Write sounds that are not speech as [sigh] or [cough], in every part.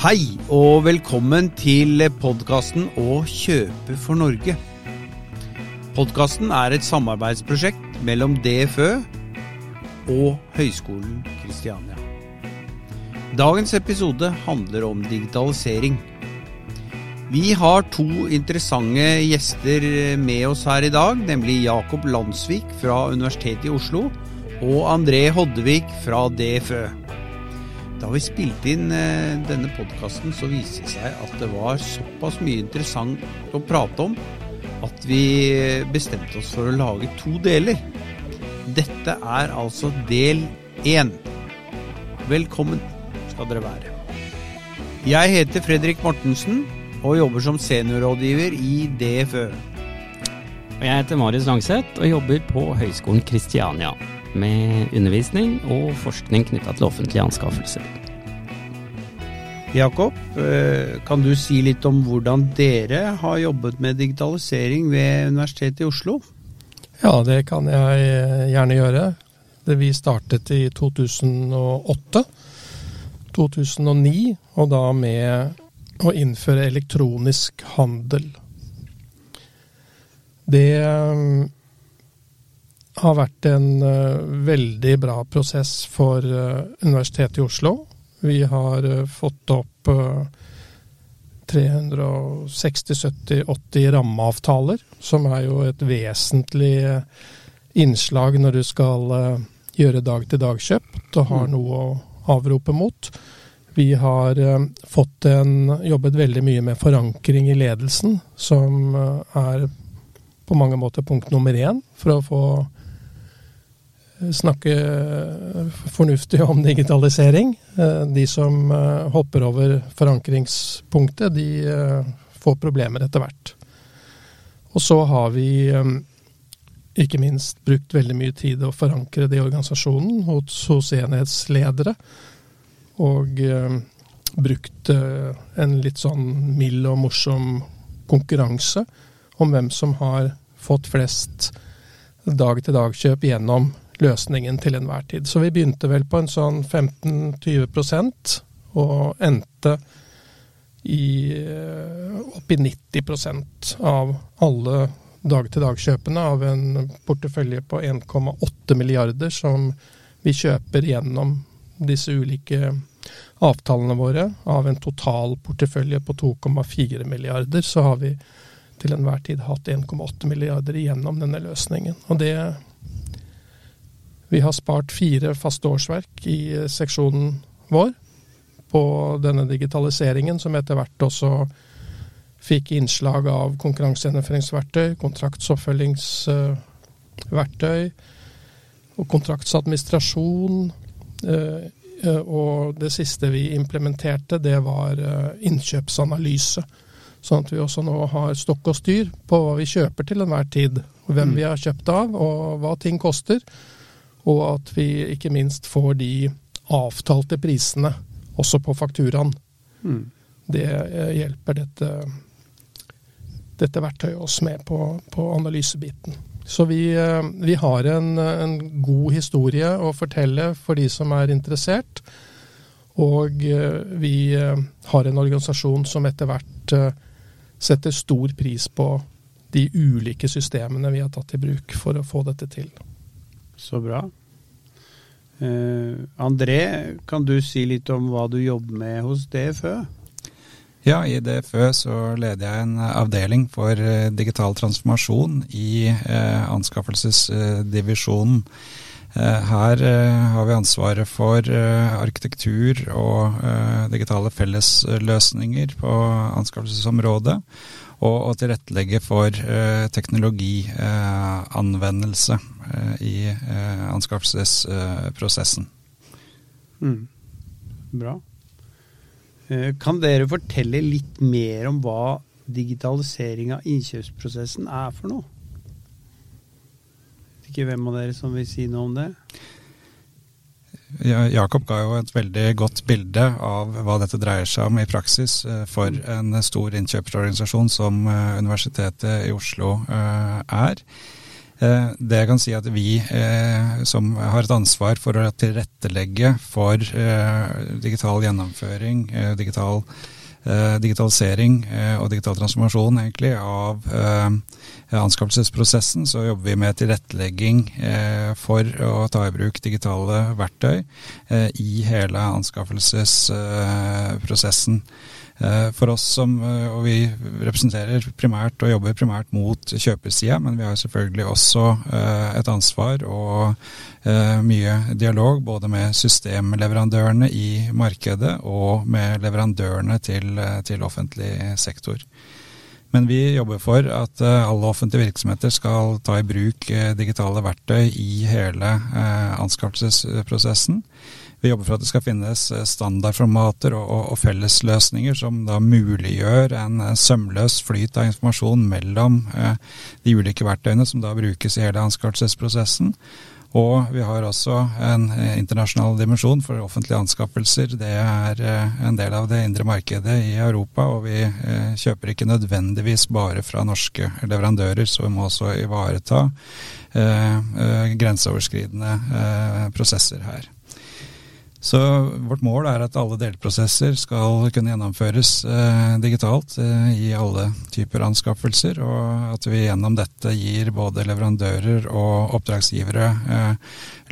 Hei og velkommen til podkasten Å kjøpe for Norge. Podkasten er et samarbeidsprosjekt mellom DFØ og Høgskolen Kristiania. Dagens episode handler om digitalisering. Vi har to interessante gjester med oss her i dag, nemlig Jakob Landsvik fra Universitetet i Oslo og André Hoddevik fra DFØ. Da vi spilte inn eh, denne podkasten, så viste det seg at det var såpass mye interessant å prate om at vi bestemte oss for å lage to deler. Dette er altså del én. Velkommen skal dere være. Jeg heter Fredrik Mortensen og jobber som seniorrådgiver i DFØ. Og jeg heter Marius Langseth og jobber på Høgskolen Kristiania med undervisning og forskning knytta til offentlige anskaffelser. Jakob, eh, kan du si litt om hvordan dere har jobbet med digitalisering ved Universitetet i Oslo? Ja, det kan jeg eh, gjerne gjøre. Vi startet i 2008, 2009, og da med å innføre elektronisk handel. Det eh, har vært en veldig bra prosess for Universitetet i Oslo. Vi har fått opp 360-70-80 rammeavtaler, som er jo et vesentlig innslag når du skal gjøre dag-til-dag-kjøp og har noe å avrope mot. Vi har fått en, jobbet veldig mye med forankring i ledelsen, som er på mange måter punkt nummer én for å få snakke fornuftig om digitalisering. De som hopper over forankringspunktet, de får problemer etter hvert. Og så har vi ikke minst brukt veldig mye tid å forankre det i organisasjonen hos enhetsledere. Og brukt en litt sånn mild og morsom konkurranse om hvem som har fått flest dag-til-dag-kjøp gjennom løsningen til enhver tid. Så vi begynte vel på en sånn 15-20% og endte i, opp i 90% av alle dag-til-dag-kjøpene av en portefølje på 1,8 milliarder som vi kjøper gjennom disse ulike avtalene våre. Av en total portefølje på 2,4 milliarder, så har vi til enhver tid hatt 1,8 milliarder igjennom denne løsningen. Og det vi har spart fire faste årsverk i seksjonen vår på denne digitaliseringen, som etter hvert også fikk innslag av konkurransegjennomføringsverktøy, kontraktsoppfølgingsverktøy og kontraktsadministrasjon. Og det siste vi implementerte, det var innkjøpsanalyse. Sånn at vi også nå har stokk og styr på hva vi kjøper til enhver tid. Hvem vi har kjøpt av, og hva ting koster. Og at vi ikke minst får de avtalte prisene også på fakturaen. Mm. Det hjelper dette, dette verktøyet oss med på, på analysebiten. Så vi, vi har en, en, god historie å fortelle for de som er interessert. Og vi har en organisasjon som etter hvert setter stor pris på de ulike systemene vi har tatt i bruk for å få dette til. Så bra. Uh, André, kan du si litt om hva du jobber med hos DFØ? Ja, i DFØ så leder jeg en avdeling for eh, digital transformasjon i eh, anskaffelsesdivisjonen. Eh, her har vi ansvaret for arkitektur og digitale fellesløsninger på anskaffelsesområdet og å tilrettelegge for teknologianvendelse i eh, anskaffelsesprosessen. Mm. Bra. Kan dere fortelle litt mer om hva digitalisering av innkjøpsprosessen er for noe? Ikke hvem av dere som vil si noe om det? Jakob ga jo et veldig godt bilde av hva dette dreier seg om i praksis for en stor innkjøpsorganisasjon som Universitetet i Oslo er. Eh, det jeg kan si at Vi eh, som har et ansvar for å tilrettelegge for digital gjennomføring, digital digitalisering og digital transformasjon egentlig av anskaffelsesprosessen, så jobber vi med tilrettelegging for å ta i bruk digitale verktøy i hele anskaffelsesprosessen. Eh, for oss som, eh, og vi representerer primært og jobber primært mot kjøpersida, men vi har selvfølgelig også eh, et ansvar og mye dialog både med systemleverandørene i markedet og med leverandørene til, til offentlig sektor. Men vi jobber for at alle offentlige virksomheter skal ta i bruk digitale verktøy i hele anskaffelsesprosessen. Vi jobber for at det skal finnes eh, standardformater og, og, og fellesløsninger som da muliggjør en eh, sømløs flyt av informasjon mellom eh, de ulike verktøyene som da brukes i hele anskaffelsesprosessen. Og vi har også en eh, internasjonal dimensjon for offentlige anskaffelser. Det er en del av det indre markedet i Europa, og vi kjøper ikke nødvendigvis bare fra norske leverandører, så vi må også ivareta grenseoverskridende prosesser her. Så vårt mål er at alle delprosesser skal kunne gjennomføres eh, digitalt eh, i alle typer anskaffelser, og at vi gjennom dette gir både leverandører og oppdragsgivere eh,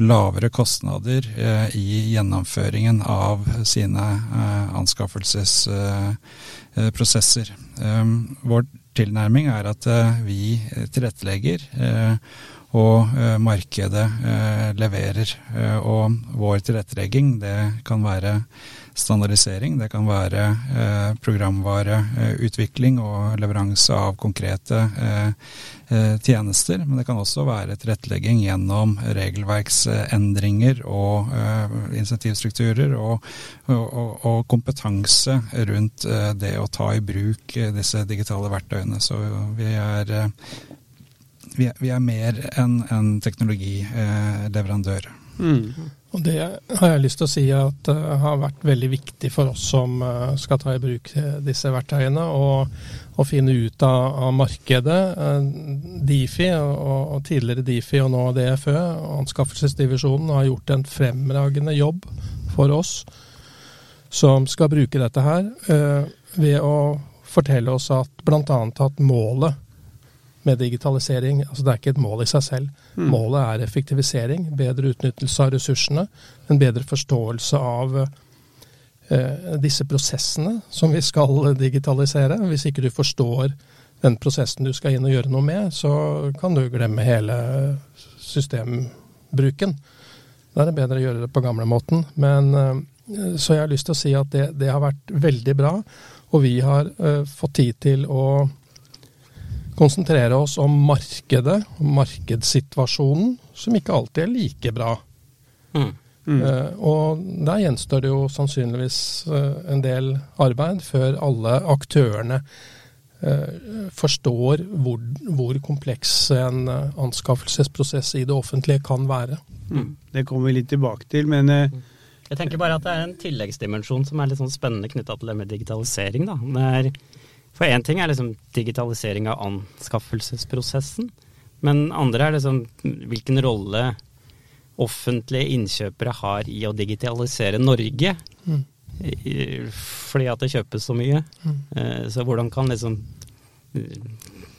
lavere kostnader eh, i gjennomføringen av sine eh, anskaffelsesprosesser. Eh, vår tilnærming er at vi tilrettelegger og eh, markedet eh, leverer. Eh, og vår tilrettelegging, det kan være standardisering, det kan være programvareutvikling og leveranse av konkrete tjenester, men det kan også være tilrettelegging gjennom regelverksendringer og insentivstrukturer og, og, og, kompetanse rundt det å ta i bruk disse digitale verktøyene. Så vi er vi er, vi er mer enn en teknologileverandør. Mm. Og Det har jeg lyst til å si at uh, har vært veldig viktig for oss som uh, skal ta i bruk uh, disse verktøyene, å finne ut av, av markedet. Uh, Difi og, og, tidligere Difi og nå DFØ, anskaffelsesdivisjonen, har gjort en fremragende jobb for oss som skal bruke dette her, uh, ved å fortelle oss at bl.a. at målet med digitalisering. Altså det er ikke et mål i seg selv. Mm. Målet er effektivisering, bedre utnyttelse av ressursene, en bedre forståelse av eh, disse prosessene som vi skal digitalisere. Hvis ikke du forstår den prosessen du skal inn og gjøre noe med, så kan du glemme hele systembruken. Da er det bedre å gjøre det på gamlemåten. Men eh, så jeg har lyst til å si at det, det har vært veldig bra. Og vi har uh, fått tid til å konsentrere oss om markedet, markedssituasjonen, som ikke alltid er like bra. Mm. Mm. Uh, og der gjenstår det jo sannsynligvis uh, en del arbeid før alle aktørene uh, forstår hvor, hvor, kompleks en anskaffelsesprosess i det offentlige kan være. Mm. Det kommer vi litt tilbake til, men mm. Jeg tenker bare at det er en tilleggsdimensjon som er litt sånn spennende knytta til det med digitalisering. da. Det er for én ting er liksom digitalisering av anskaffelsesprosessen, men andre er liksom hvilken rolle offentlige innkjøpere har i å digitalisere Norge. Mm. Fordi at det kjøpes så mye. Mm. Eh, så hvordan kan liksom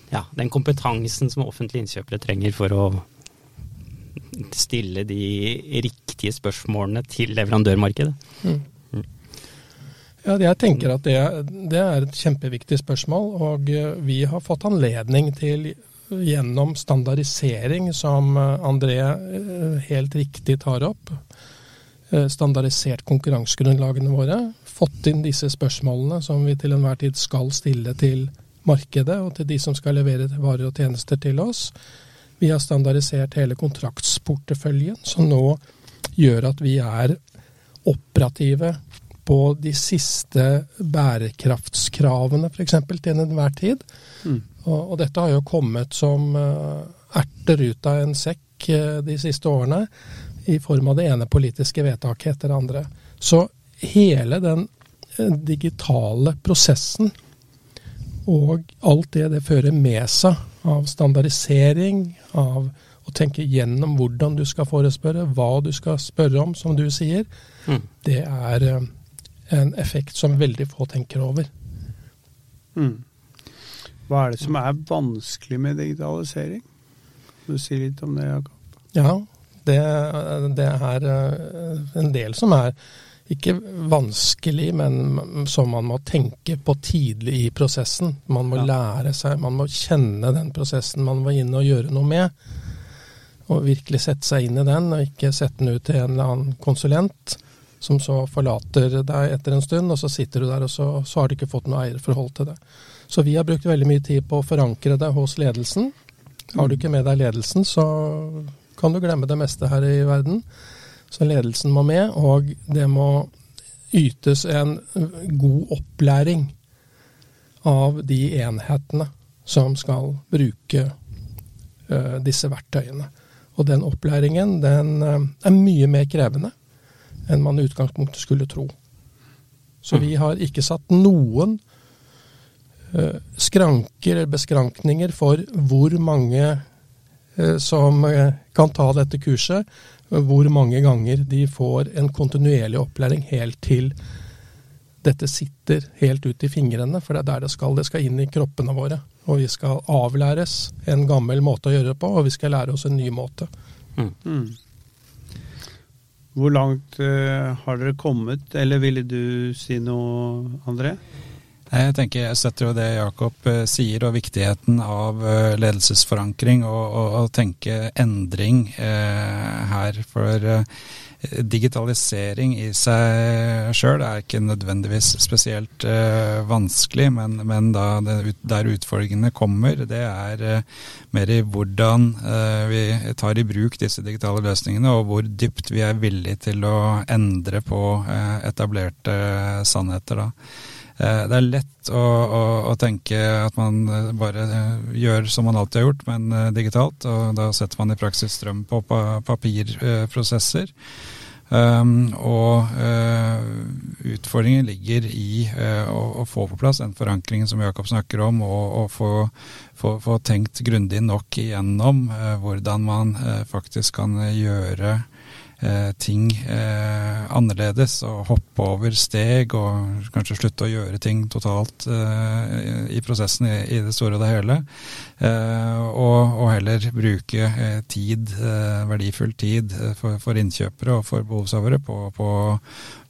ja, den kompetansen som offentlige innkjøpere trenger for å stille de riktige spørsmålene til leverandørmarkedet. Mm. Ja, Jeg tenker at det, det, er et kjempeviktig spørsmål. Og eh, vi har fått anledning til gjennom standardisering, som eh, André eh, helt riktig tar opp, standardisert konkurransegrunnlagene våre, fått inn disse spørsmålene som vi til enhver tid skal stille til markedet og til de som skal levere varer og tjenester til oss. Vi har standardisert hele kontraktsporteføljen, som nå gjør at vi er operative på de siste bærekraftskravene f.eks. til enhver tid. Mm. Og, og, dette har jo kommet som uh, erter ut av en sekk uh, de siste årene i form av det ene politiske vedtaket etter det andre. Så hele den uh, digitale prosessen Og alt det det fører med seg av standardisering, av å tenke gjennom hvordan du skal forespørre, hva du skal spørre om, som du sier, Mm. det er eh, en effekt som veldig få tenker over. Mm. Hva er det som er vanskelig med digitalisering? Du si litt om det, Jakob? Ja, det, det er eh, en del som er ikke vanskelig, men som man må tenke på tidlig i prosessen. Man må Ja. lære seg, man må kjenne den prosessen man var inne og gjøre noe med. Og virkelig sette seg inn i den, og ikke sette den ut til en eller annen konsulent som så forlater deg etter en stund, og så sitter du der, og så, så har du ikke fått noe eierforhold til det. Så vi har brukt veldig mye tid på å forankre det hos ledelsen. Har du ikke med deg ledelsen, så kan du glemme det meste her i verden. Så ledelsen må med, og det må ytes en god opplæring av de enhetene som skal bruke eh, disse verktøyene. Og den opplæringen den eh, er mye mer krevende enn man i utgangspunktet skulle tro. Så vi har ikke satt noen eh, skranker eller beskrankninger for hvor mange eh, som eh, kan ta dette kurset, hvor mange ganger de får en kontinuerlig opplæring helt til dette sitter helt ut i fingrene, for det er der det skal. Det skal inn i kroppene våre. Og vi skal avlæres en gammel måte å gjøre det på, og vi skal lære oss en ny måte. Mm. Hvor langt uh, har dere kommet, eller ville du si noe, André? Jeg tenker jeg setter jo det Jakob eh, sier, og viktigheten av eh, ledelsesforankring og, og tenke endring eh, her. For eh, digitalisering i seg sjøl er ikke nødvendigvis spesielt eh, vanskelig, men, men da det, der utfordringene kommer, det er mer i hvordan vi tar i bruk disse digitale løsningene, og hvor dypt vi er villige til å endre på etablerte sannheter. da. Eh, Det er lett å, å, å tenke at man eh, bare eh, gjør som man alltid har gjort, men digitalt. Og da setter man i praksis strøm på papirprosesser. Um, og uh, utfordringen ligger i uh, å, å få på plass den forankringen som Jakob snakker om, og, og få, få, få tenkt grundig nok igjennom uh, hvordan man faktisk kan gjøre eh, ting eh, annerledes og hoppe over steg og kanskje slutte å gjøre ting totalt eh, i- prosessen i, i det store og det hele. Eh, og, og heller bruke eh, tid, eh, verdifull tid for, for innkjøpere og for behovshavere på, på,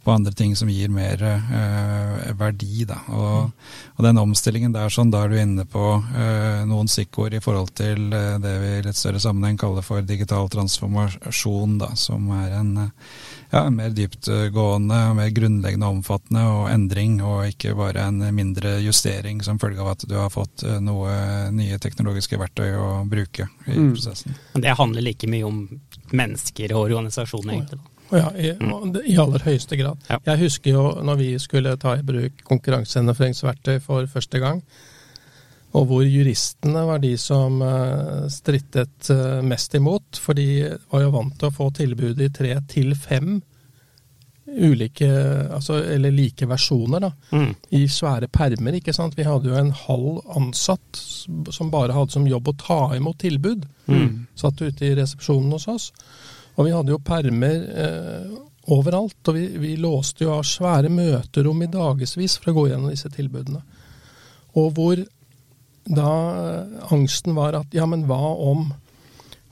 på andre ting som gir mer eh, verdi. Da. Og, og den omstillingen der, sånn, da er du inne på eh, noen stikkord i forhold til eh, det vi i litt større sammenheng kaller for digital transformasjon, da, som er en, eh, ja, en mer dyptgående, mer grunnleggende omfattende og endring, og ikke bare en mindre justering som følge av at du har fått eh, noe nye teknologiske verktøy å bruke i Mm. prosessen. Men det handler like mye om mennesker og organisasjoner, egentlig. da. Ja, i, i aller høyeste grad. Ja. Jeg husker jo når vi skulle ta i bruk konkurransegjennomføringsverktøy for første gang, og hvor juristene var de som eh, strittet eh, mest imot, for de var jo vant til å få tilbud i tre til fem ulike, altså, eller like versjoner, da, Mm. i svære permer, ikke sant. Vi hadde jo en halv ansatt som bare hadde som jobb å ta imot tilbud Mm. satt ute i resepsjonen hos oss. Og vi hadde jo permer eh, overalt, og vi, vi låste jo av svære møterom i dagevis for å gå gjennom disse tilbudene. Og hvor da eh, angsten var at ja, men hva om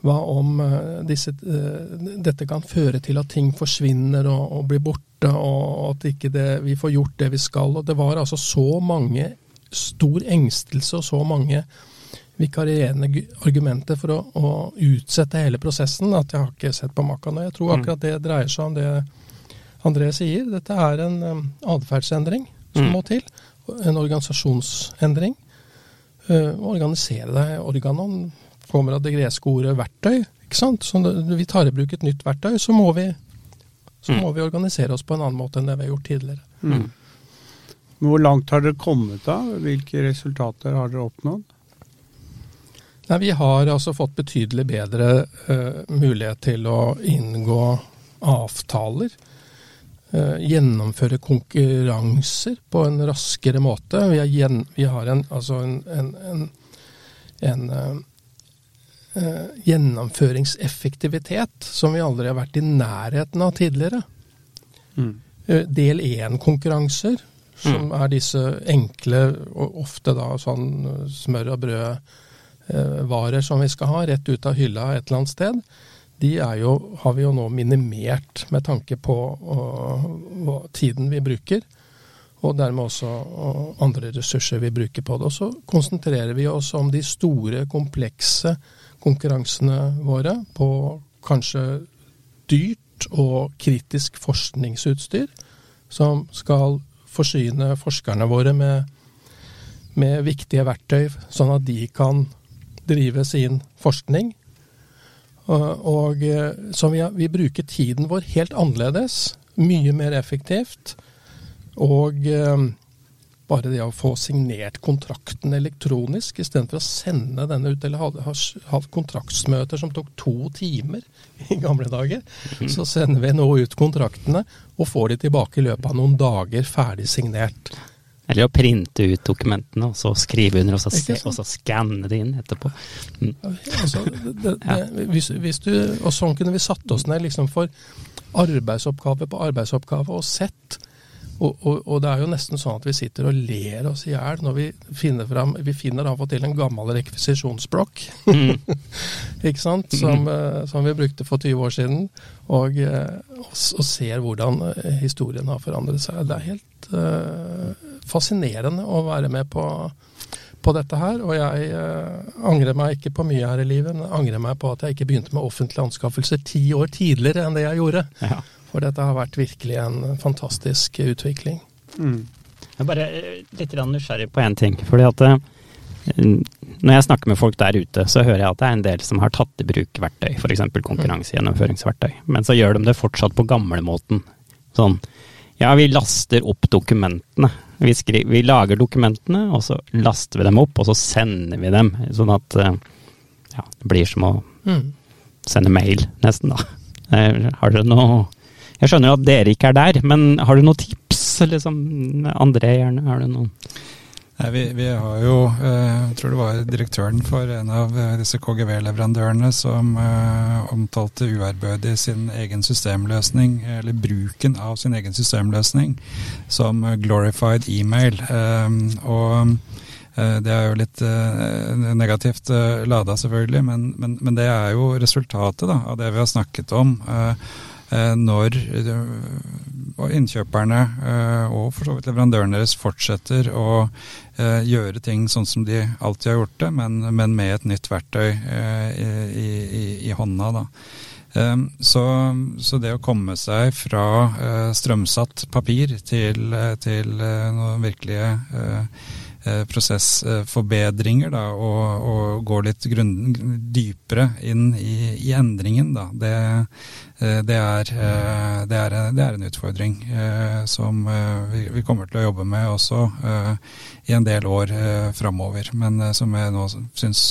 hva om eh, disse, eh, dette kan føre til at ting forsvinner og, og blir borte, og at ikke det, vi får gjort det vi skal. Og det var altså så mange stor engstelse og så mange vikarierende gu- argumenter for å, å utsette hele prosessen at jeg har ikke sett på makka nå. jeg tror akkurat det dreier seg om det André sier. Dette er en um, atferdsendring som Mm. må til. En organisasjonsendring. Uh, organisere deg. Organon kommer av det greske ordet verktøy. ikke sant? Så når vi tar i bruk et nytt verktøy, så må vi, så Mm. må vi organisere oss på en annen måte enn det vi har gjort tidligere. Mm. Hvor langt har dere kommet da? Hvilke resultater har dere oppnådd? Nei, Vi har altså fått betydelig bedre uh, mulighet til å inngå avtaler Uh, gjennomføre konkurranser på en raskere måte. Vi, gjen, vi har en, altså en, en, en, en uh, gjennomføringseffektivitet som vi aldri har vært i nærheten av tidligere. Mm. Del én-konkurranser, som mm. er disse enkle, og ofte da sånn smør og brød-varer som vi skal ha rett ut av hylla et eller annet sted de jo, har vi jo nå minimert med tanke på uh, tiden vi bruker, og dermed også og andre ressurser vi bruker på det. Og så konsentrerer vi oss om de store, komplekse konkurransene våre på kanskje dyrt og kritisk forskningsutstyr, som skal forsyne forskerne våre med, med viktige verktøy, sånn at de kan drive sin forskning og, eh, så vi, vi, bruker tiden vår helt annerledes. Mye mer effektivt. Og eh, bare det å få signert kontrakten elektronisk istedenfor å sende denne ut, eller ha, ha kontraktsmøter som tok to timer [laughs] i gamle dager, så sender vi nå ut kontraktene og får de tilbake i løpet av noen dager ferdig signert. Eller å printe ut dokumentene, og så skrive under, og så, se, og så skanne det inn etterpå. Mm. Altså, det, det, hvis, hvis du, og sånn kunne vi satt oss ned liksom for arbeidsoppgave på arbeidsoppgave og sett. Og, og, og, det er jo nesten sånn at vi sitter og ler oss i hjel når vi finner fram Vi finner av og til en gammel rekvisisjonsblokk, mm. [laughs] ikke sant, som, mm. som, vi brukte for 20 år siden, og, eh, og, ser hvordan eh, historien har forandret seg. Det er helt uh, fascinerende å være med på, på dette her. Og jeg eh, angrer meg ikke på mye her i livet, men angrer meg på at jeg ikke begynte med offentlige anskaffelser ti år tidligere enn det jeg gjorde. Ja. For dette har vært virkelig en fantastisk utvikling. Mm. Jeg er bare eh, litt nysgjerrig på én ting. fordi at eh, når jeg snakker med folk der ute, så hører jeg at det er en del som har tatt i bruk verktøy, f.eks. konkurransegjennomføringsverktøy. Men så gjør de det fortsatt på gamlemåten. Sånn ja, vi laster opp dokumentene. Vi, skriver, vi, lager dokumentene, og så laster vi dem opp, og så sender vi dem. Sånn at eh, ja, det blir som å mm. sende mail, nesten, da. Eh, har dere noe Jeg skjønner at dere ikke er der, men har du noen tips? Liksom, André, gjerne. Har du noen Nei, vi, vi, har jo, eh, jeg tror det var direktøren for en av eh, disse KGV-leverandørene som uh, omtalte uærbødig sin egen systemløsning, eller bruken av sin egen systemløsning, som glorified email. Og det er jo litt negativt lada, selvfølgelig, men, men, men, det er jo resultatet da, av det vi har snakket om. Når innkjøperne og for så vidt leverandørene deres fortsetter å eh, gjøre ting sånn som de alltid har gjort det, men, men med et nytt verktøy eh, i, i, i, hånda. da. Så, så, det å komme seg fra strømsatt papir til, til noen virkelige prosessforbedringer, da, og, og, gå litt grunn, dypere inn i, i endringen, da, det, det, er, det, er, det, er, en utfordring som vi, kommer til å jobbe med også i en del år eh, framover. Men eh, som jeg nå syns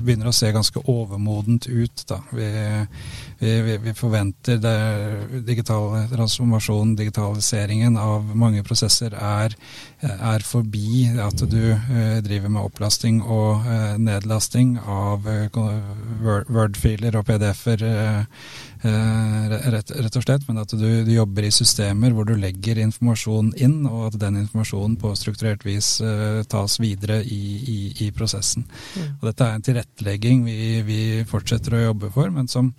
begynner å se ganske overmodent ut. Da. Vi, vi, vi forventer digital transformasjon, digitaliseringen av mange prosesser, er, er forbi at du eh, driver med opplasting og eh, nedlasting av eh, Word-filer og PDF-er. Eh, rett, rett, og slett, men at du, du, jobber i systemer hvor du legger informasjon inn, og at den informasjonen på strukturert vis uh, tas videre i, i, i prosessen. Mm. Og Dette er en tilrettelegging vi, vi, fortsetter å jobbe for, men som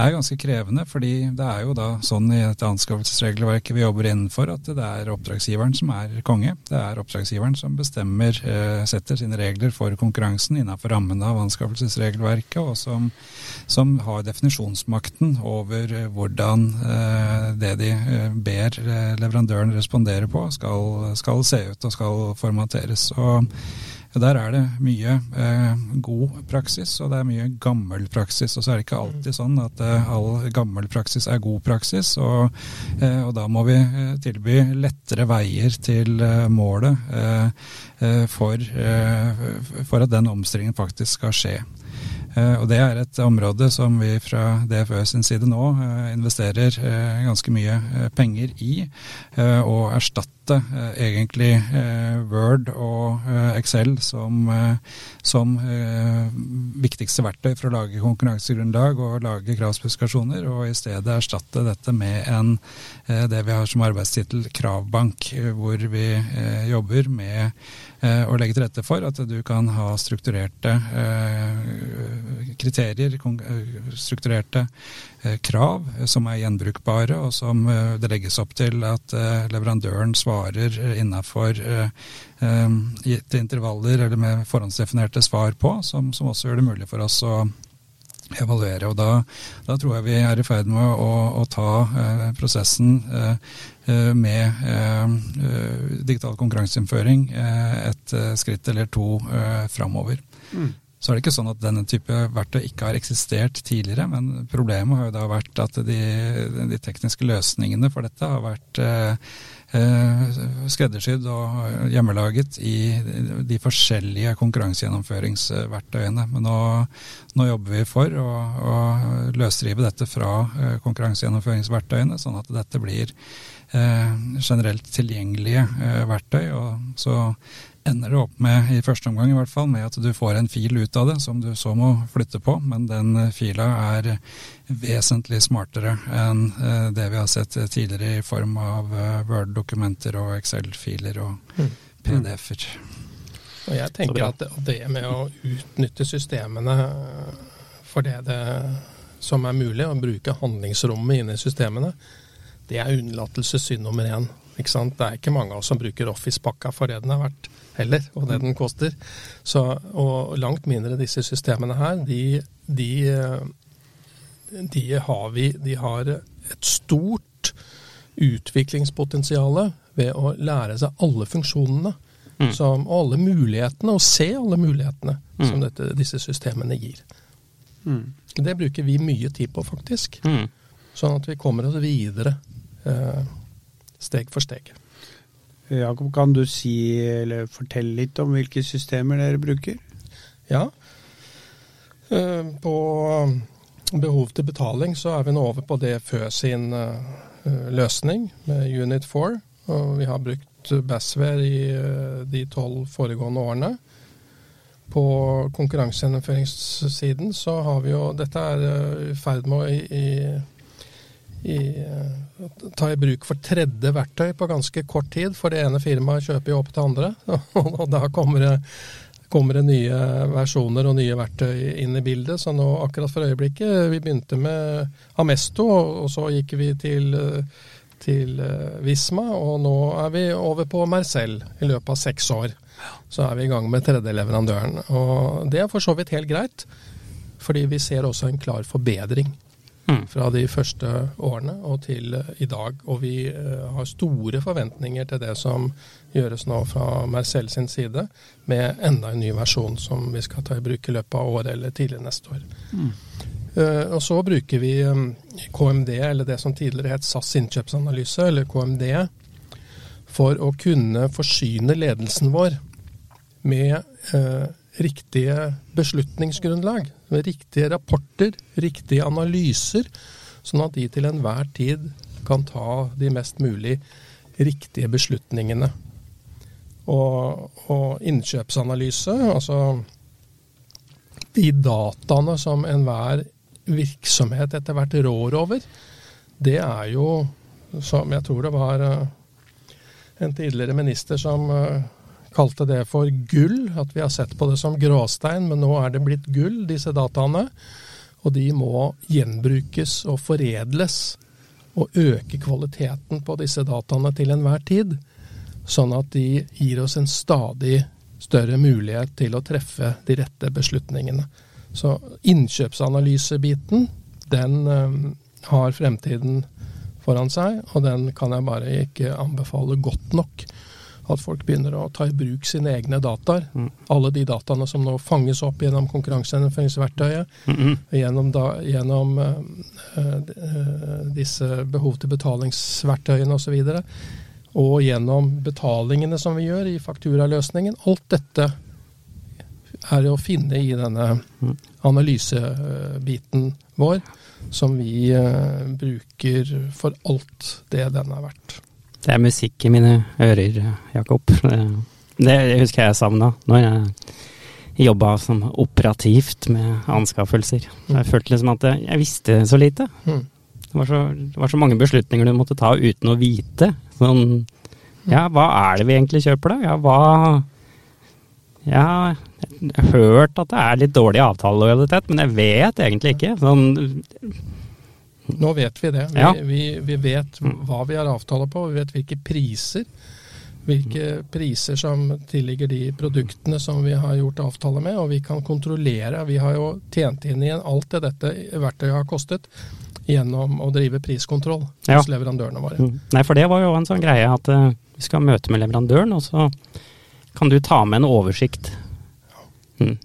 er ganske krevende. fordi det er jo da sånn i dette anskaffelsesregelverket vi jobber innenfor, at det er oppdragsgiveren som er konge. Det er oppdragsgiveren som bestemmer, uh, setter sine regler for konkurransen innenfor rammene av anskaffelsesregelverket, og som, som har definisjonsmakten over eh, hvordan eh, det de eh, ber leverandøren respondere på, skal, skal se ut og skal formateres. Og der er det mye eh, god praksis, og det er mye gammel praksis. Og så er det ikke alltid sånn at eh, all gammel praksis er god praksis. Og, eh, og da må vi tilby lettere veier til målet for, for, at den omstillingen faktisk skal skje. Eh, og det er et område som vi fra DFØ sin side nå eh, investerer eh, ganske mye penger i. Å erstatte egentlig Word og Excel som, som viktigste verktøy for å lage konkurransegrunnlag og lage kravspesifikasjoner, og i stedet erstatte dette med en, det vi har som arbeidstittel kravbank, hvor vi jobber med Eh, og legge til rette for at du kan ha strukturerte eh, kriterier, eh, strukturerte krav som er gjenbrukbare, og som det legges opp til at leverandøren svarer innafor gitte intervaller eller med forhåndsdefinerte svar på, som, som også gjør det mulig for oss å evaluere. og Da, da tror jeg vi er i ferd med å, å ta eh, prosessen eh, eh med eh, eh, digital konkurranseinnføring eh, et skritt eller to eh, framover. Mm. Så er det ikke sånn at denne type verktøy ikke har eksistert tidligere, men problemet har jo da vært at de, de tekniske løsningene for dette har vært Eh, skreddersydd og hjemmelaget i de forskjellige konkurransegjennomføringsverktøyene. Men nå, nå, jobber vi for å, å løsrive dette fra eh, konkurransegjennomføringsverktøyene, sånn at dette blir eh, generelt tilgjengelige verktøy. og så ender det opp med, i første omgang i hvert fall, med at du får en fil ut av det som du så må flytte på, men den eh, fila er vesentlig smartere enn eh, det vi har sett tidligere i form av eh, Word-dokumenter og Excel-filer og mm. PDF-er. Og jeg tenker at det med å utnytte systemene for det, det som er mulig, å bruke handlingsrommet inne i systemene, det er unnlatelsessynd nummer én. Ikke sant? Det er ikke mange av oss som bruker Office-pakka for det den er verdt heller, og det den koster. Så, og langt mindre disse systemene her, de, de, de, har vi De har et stort utviklingspotensial ved å lære seg alle funksjonene mm. som, og alle mulighetene, og se alle mulighetene mm. som dette, disse systemene gir. Mm. Det bruker vi mye tid på, faktisk. Mm. Sånn at vi kommer oss videre eh, steg for steg. Jakob, kan du si eller fortelle litt om hvilke systemer dere bruker? Ja. Eh, på behov til betaling så er vi nå over på DFØ sin eh, løsning med Unit 4. Og vi har brukt Bassware i eh, de tolv foregående årene. På konkurransegjennomføringssiden så har vi jo Dette er i ferd med å i, i i, eh, ta i bruk for tredje verktøy på ganske kort tid, for det ene firmaet kjøper jo opp til andre. [laughs] Og da kommer det, kommer det, nye versjoner og nye verktøy inn i bildet. Så nå akkurat for øyeblikket Vi begynte med Amesto, og så gikk vi til, til eh, Visma, og nå er vi over på Mercell i løpet av seks år. Så er vi i gang med tredjeleverandøren. Og det er for så vidt helt greit, fordi vi ser også en klar forbedring mm. fra de første årene og til eh, i dag. Og vi eh, har store forventninger til det som gjøres nå fra Mercell sin side, med enda en ny versjon som vi skal ta i bruk i løpet av året eller tidlig neste år. Mm. Uh, og så bruker vi um, KMD, eller det som tidligere het SAS innkjøpsanalyse, eller KMD, for å kunne forsyne ledelsen vår med uh, riktige beslutningsgrunnlag. Riktige rapporter, riktige analyser, sånn at de til enhver tid kan ta de mest mulig riktige beslutningene. Og, og innkjøpsanalyse, altså de dataene som enhver virksomhet etter hvert rår over, det er jo, som jeg tror det var eh, en tidligere minister som eh, kalte det for gull, at vi har sett på det som gråstein, men nå er det blitt gull, disse dataene. Og de må gjenbrukes og foredles, og øke kvaliteten på disse dataene til enhver tid. Sånn at de gir oss en stadig større mulighet til å treffe de rette beslutningene. Så innkjøpsanalysebiten, den øh, har fremtiden foran seg, og den kan jeg bare ikke anbefale godt nok at folk begynner å ta i bruk sine egne dataer. Mm. Alle de dataene som nå fanges opp gjennom konkurransegjennomføringsverktøyet, mm -hmm. gjennom, da, gjennom uh, disse behov til betalingsverktøyene osv., og, så og gjennom betalingene som vi gjør i fakturaløsningen. Alt dette er å finne i denne analysebiten vår, som vi uh, bruker for alt det den er verdt. Det er musikk i mine ører, Jakob. Det, det husker jeg savna når jeg jobba som operativt med anskaffelser. Jeg følte liksom at jeg visste så lite. Mm. Det var, så, det var så mange beslutninger du måtte ta uten å vite. Sånn Ja, hva er det vi egentlig kjøper, da? Ja, hva Ja, jeg har hørt at det er litt dårlig avtalelojalitet, men jeg vet egentlig ikke. Sånn Nå vet vi det. Vi, Ja. vi, vi vet hva vi har avtale på, vi vet hvilke priser. Hvilke priser som tilligger de produktene som vi har gjort avtale med, og vi kan kontrollere. Vi har jo tjent inn igjen alt det dette verktøyet har kostet, gjennom å drive priskontroll Ja. hos leverandørene våre. Mm. Nei, for det var jo en sånn greie at uh, vi skal møte med leverandøren, og så kan du ta med en oversikt. Mm.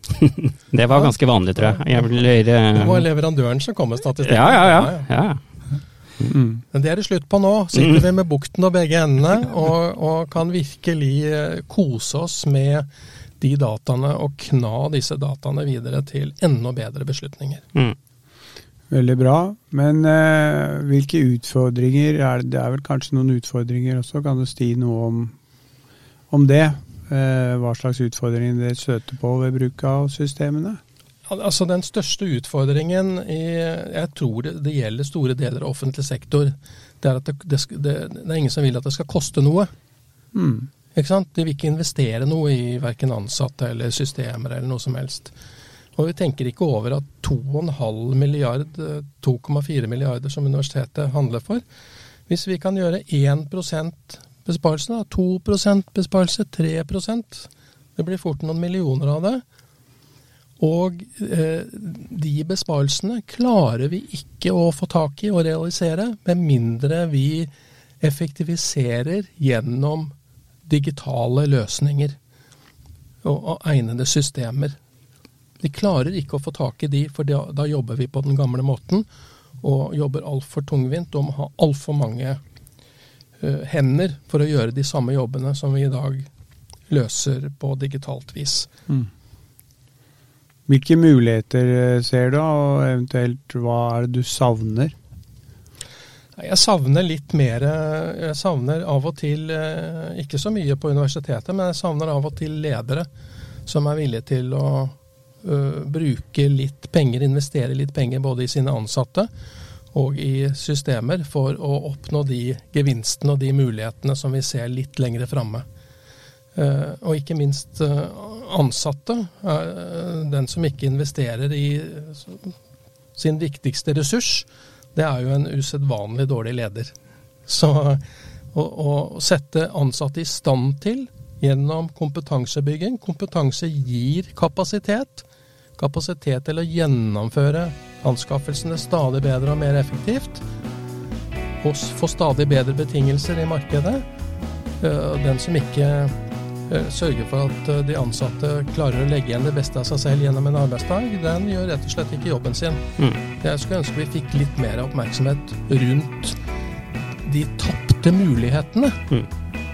det var ganske vanlig, tror jeg. jeg Det var leverandøren som kom med statistikken. ja, ja, ja. ja. Mm. Men det er det slutt på nå. Sitter vi med bukten og begge endene og, og kan virkelig eh, kose oss med de dataene og kna disse dataene videre til enda bedre beslutninger. Mm. Veldig bra. Men eh, hvilke utfordringer er det? Det er vel kanskje noen utfordringer også? Kan du si noe om, om det? Eh, hva slags utfordringer dere støter på ved bruk av systemene? Altså Den største utfordringen i, jeg tror det, det gjelder store deler av offentlig sektor, det er at det, det, det, er ingen som vil at det skal koste noe. Mm. Ikke sant? De vil ikke investere noe i verken ansatte eller systemer eller noe som helst. Og vi tenker ikke over at 2,5 milliard, eh, 2,4 milliarder som universitetet handler for, hvis vi kan gjøre 1 besparelse, da, 2 besparelse, 3% det blir fort noen millioner av det. Og eh, de besparelsene klarer vi ikke å få tak i og realisere, med mindre vi effektiviserer gjennom digitale løsninger og, og egnede systemer. Vi klarer ikke å få tak i de, for da, da jobber vi på den gamle måten. Og jobber altfor tungvint og må ha altfor mange hender for å gjøre de samme jobbene som vi i dag løser på digitalt vis. Mm. Hvilke muligheter eh, ser du, og eventuelt hva er det du savner? Jeg savner litt mer eh, Jeg savner av og til, eh, ikke så mye på universitetet, men jeg savner av og til ledere som er villige til å uh, bruke litt penger, investere litt penger både i sine ansatte og i systemer for å oppnå de gevinstene og de mulighetene som vi ser litt lengre framme. Eh, og ikke minst eh, ansatte. eh, den som ikke investerer i sin viktigste ressurs, det er jo en usedvanlig dårlig leder. Så å sette ansatte i stand til gjennom kompetansebygging Kompetanse gir kapasitet. Kapasitet til å gjennomføre anskaffelsene stadig bedre og mer effektivt. Og får få stadig bedre betingelser i markedet. Eh, Den som ikke eh, sørger for at eh, de ansatte klarer å legge igjen det beste av seg selv gjennom en arbeidsdag, den gjør rett og slett ikke jobben sin. Mm. Jeg skulle ønske vi fikk litt mer oppmerksomhet rundt de tapte mulighetene.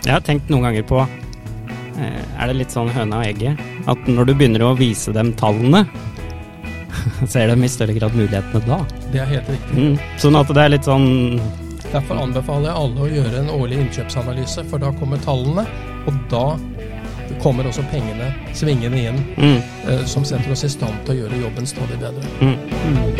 Jeg har tenkt noen ganger på Er det litt sånn høna og egget? At når du begynner å vise dem tallene, [laughs] ser de i større grad mulighetene da. Det er helt riktig. Mm. Sånn at det er litt sånn Derfor anbefaler jeg alle å gjøre en årlig innkjøpsanalyse, for da kommer tallene, og da kommer også pengene svingende inn, mm, eh, som setter oss i stand til å gjøre jobben stadig bedre. mm. Mm.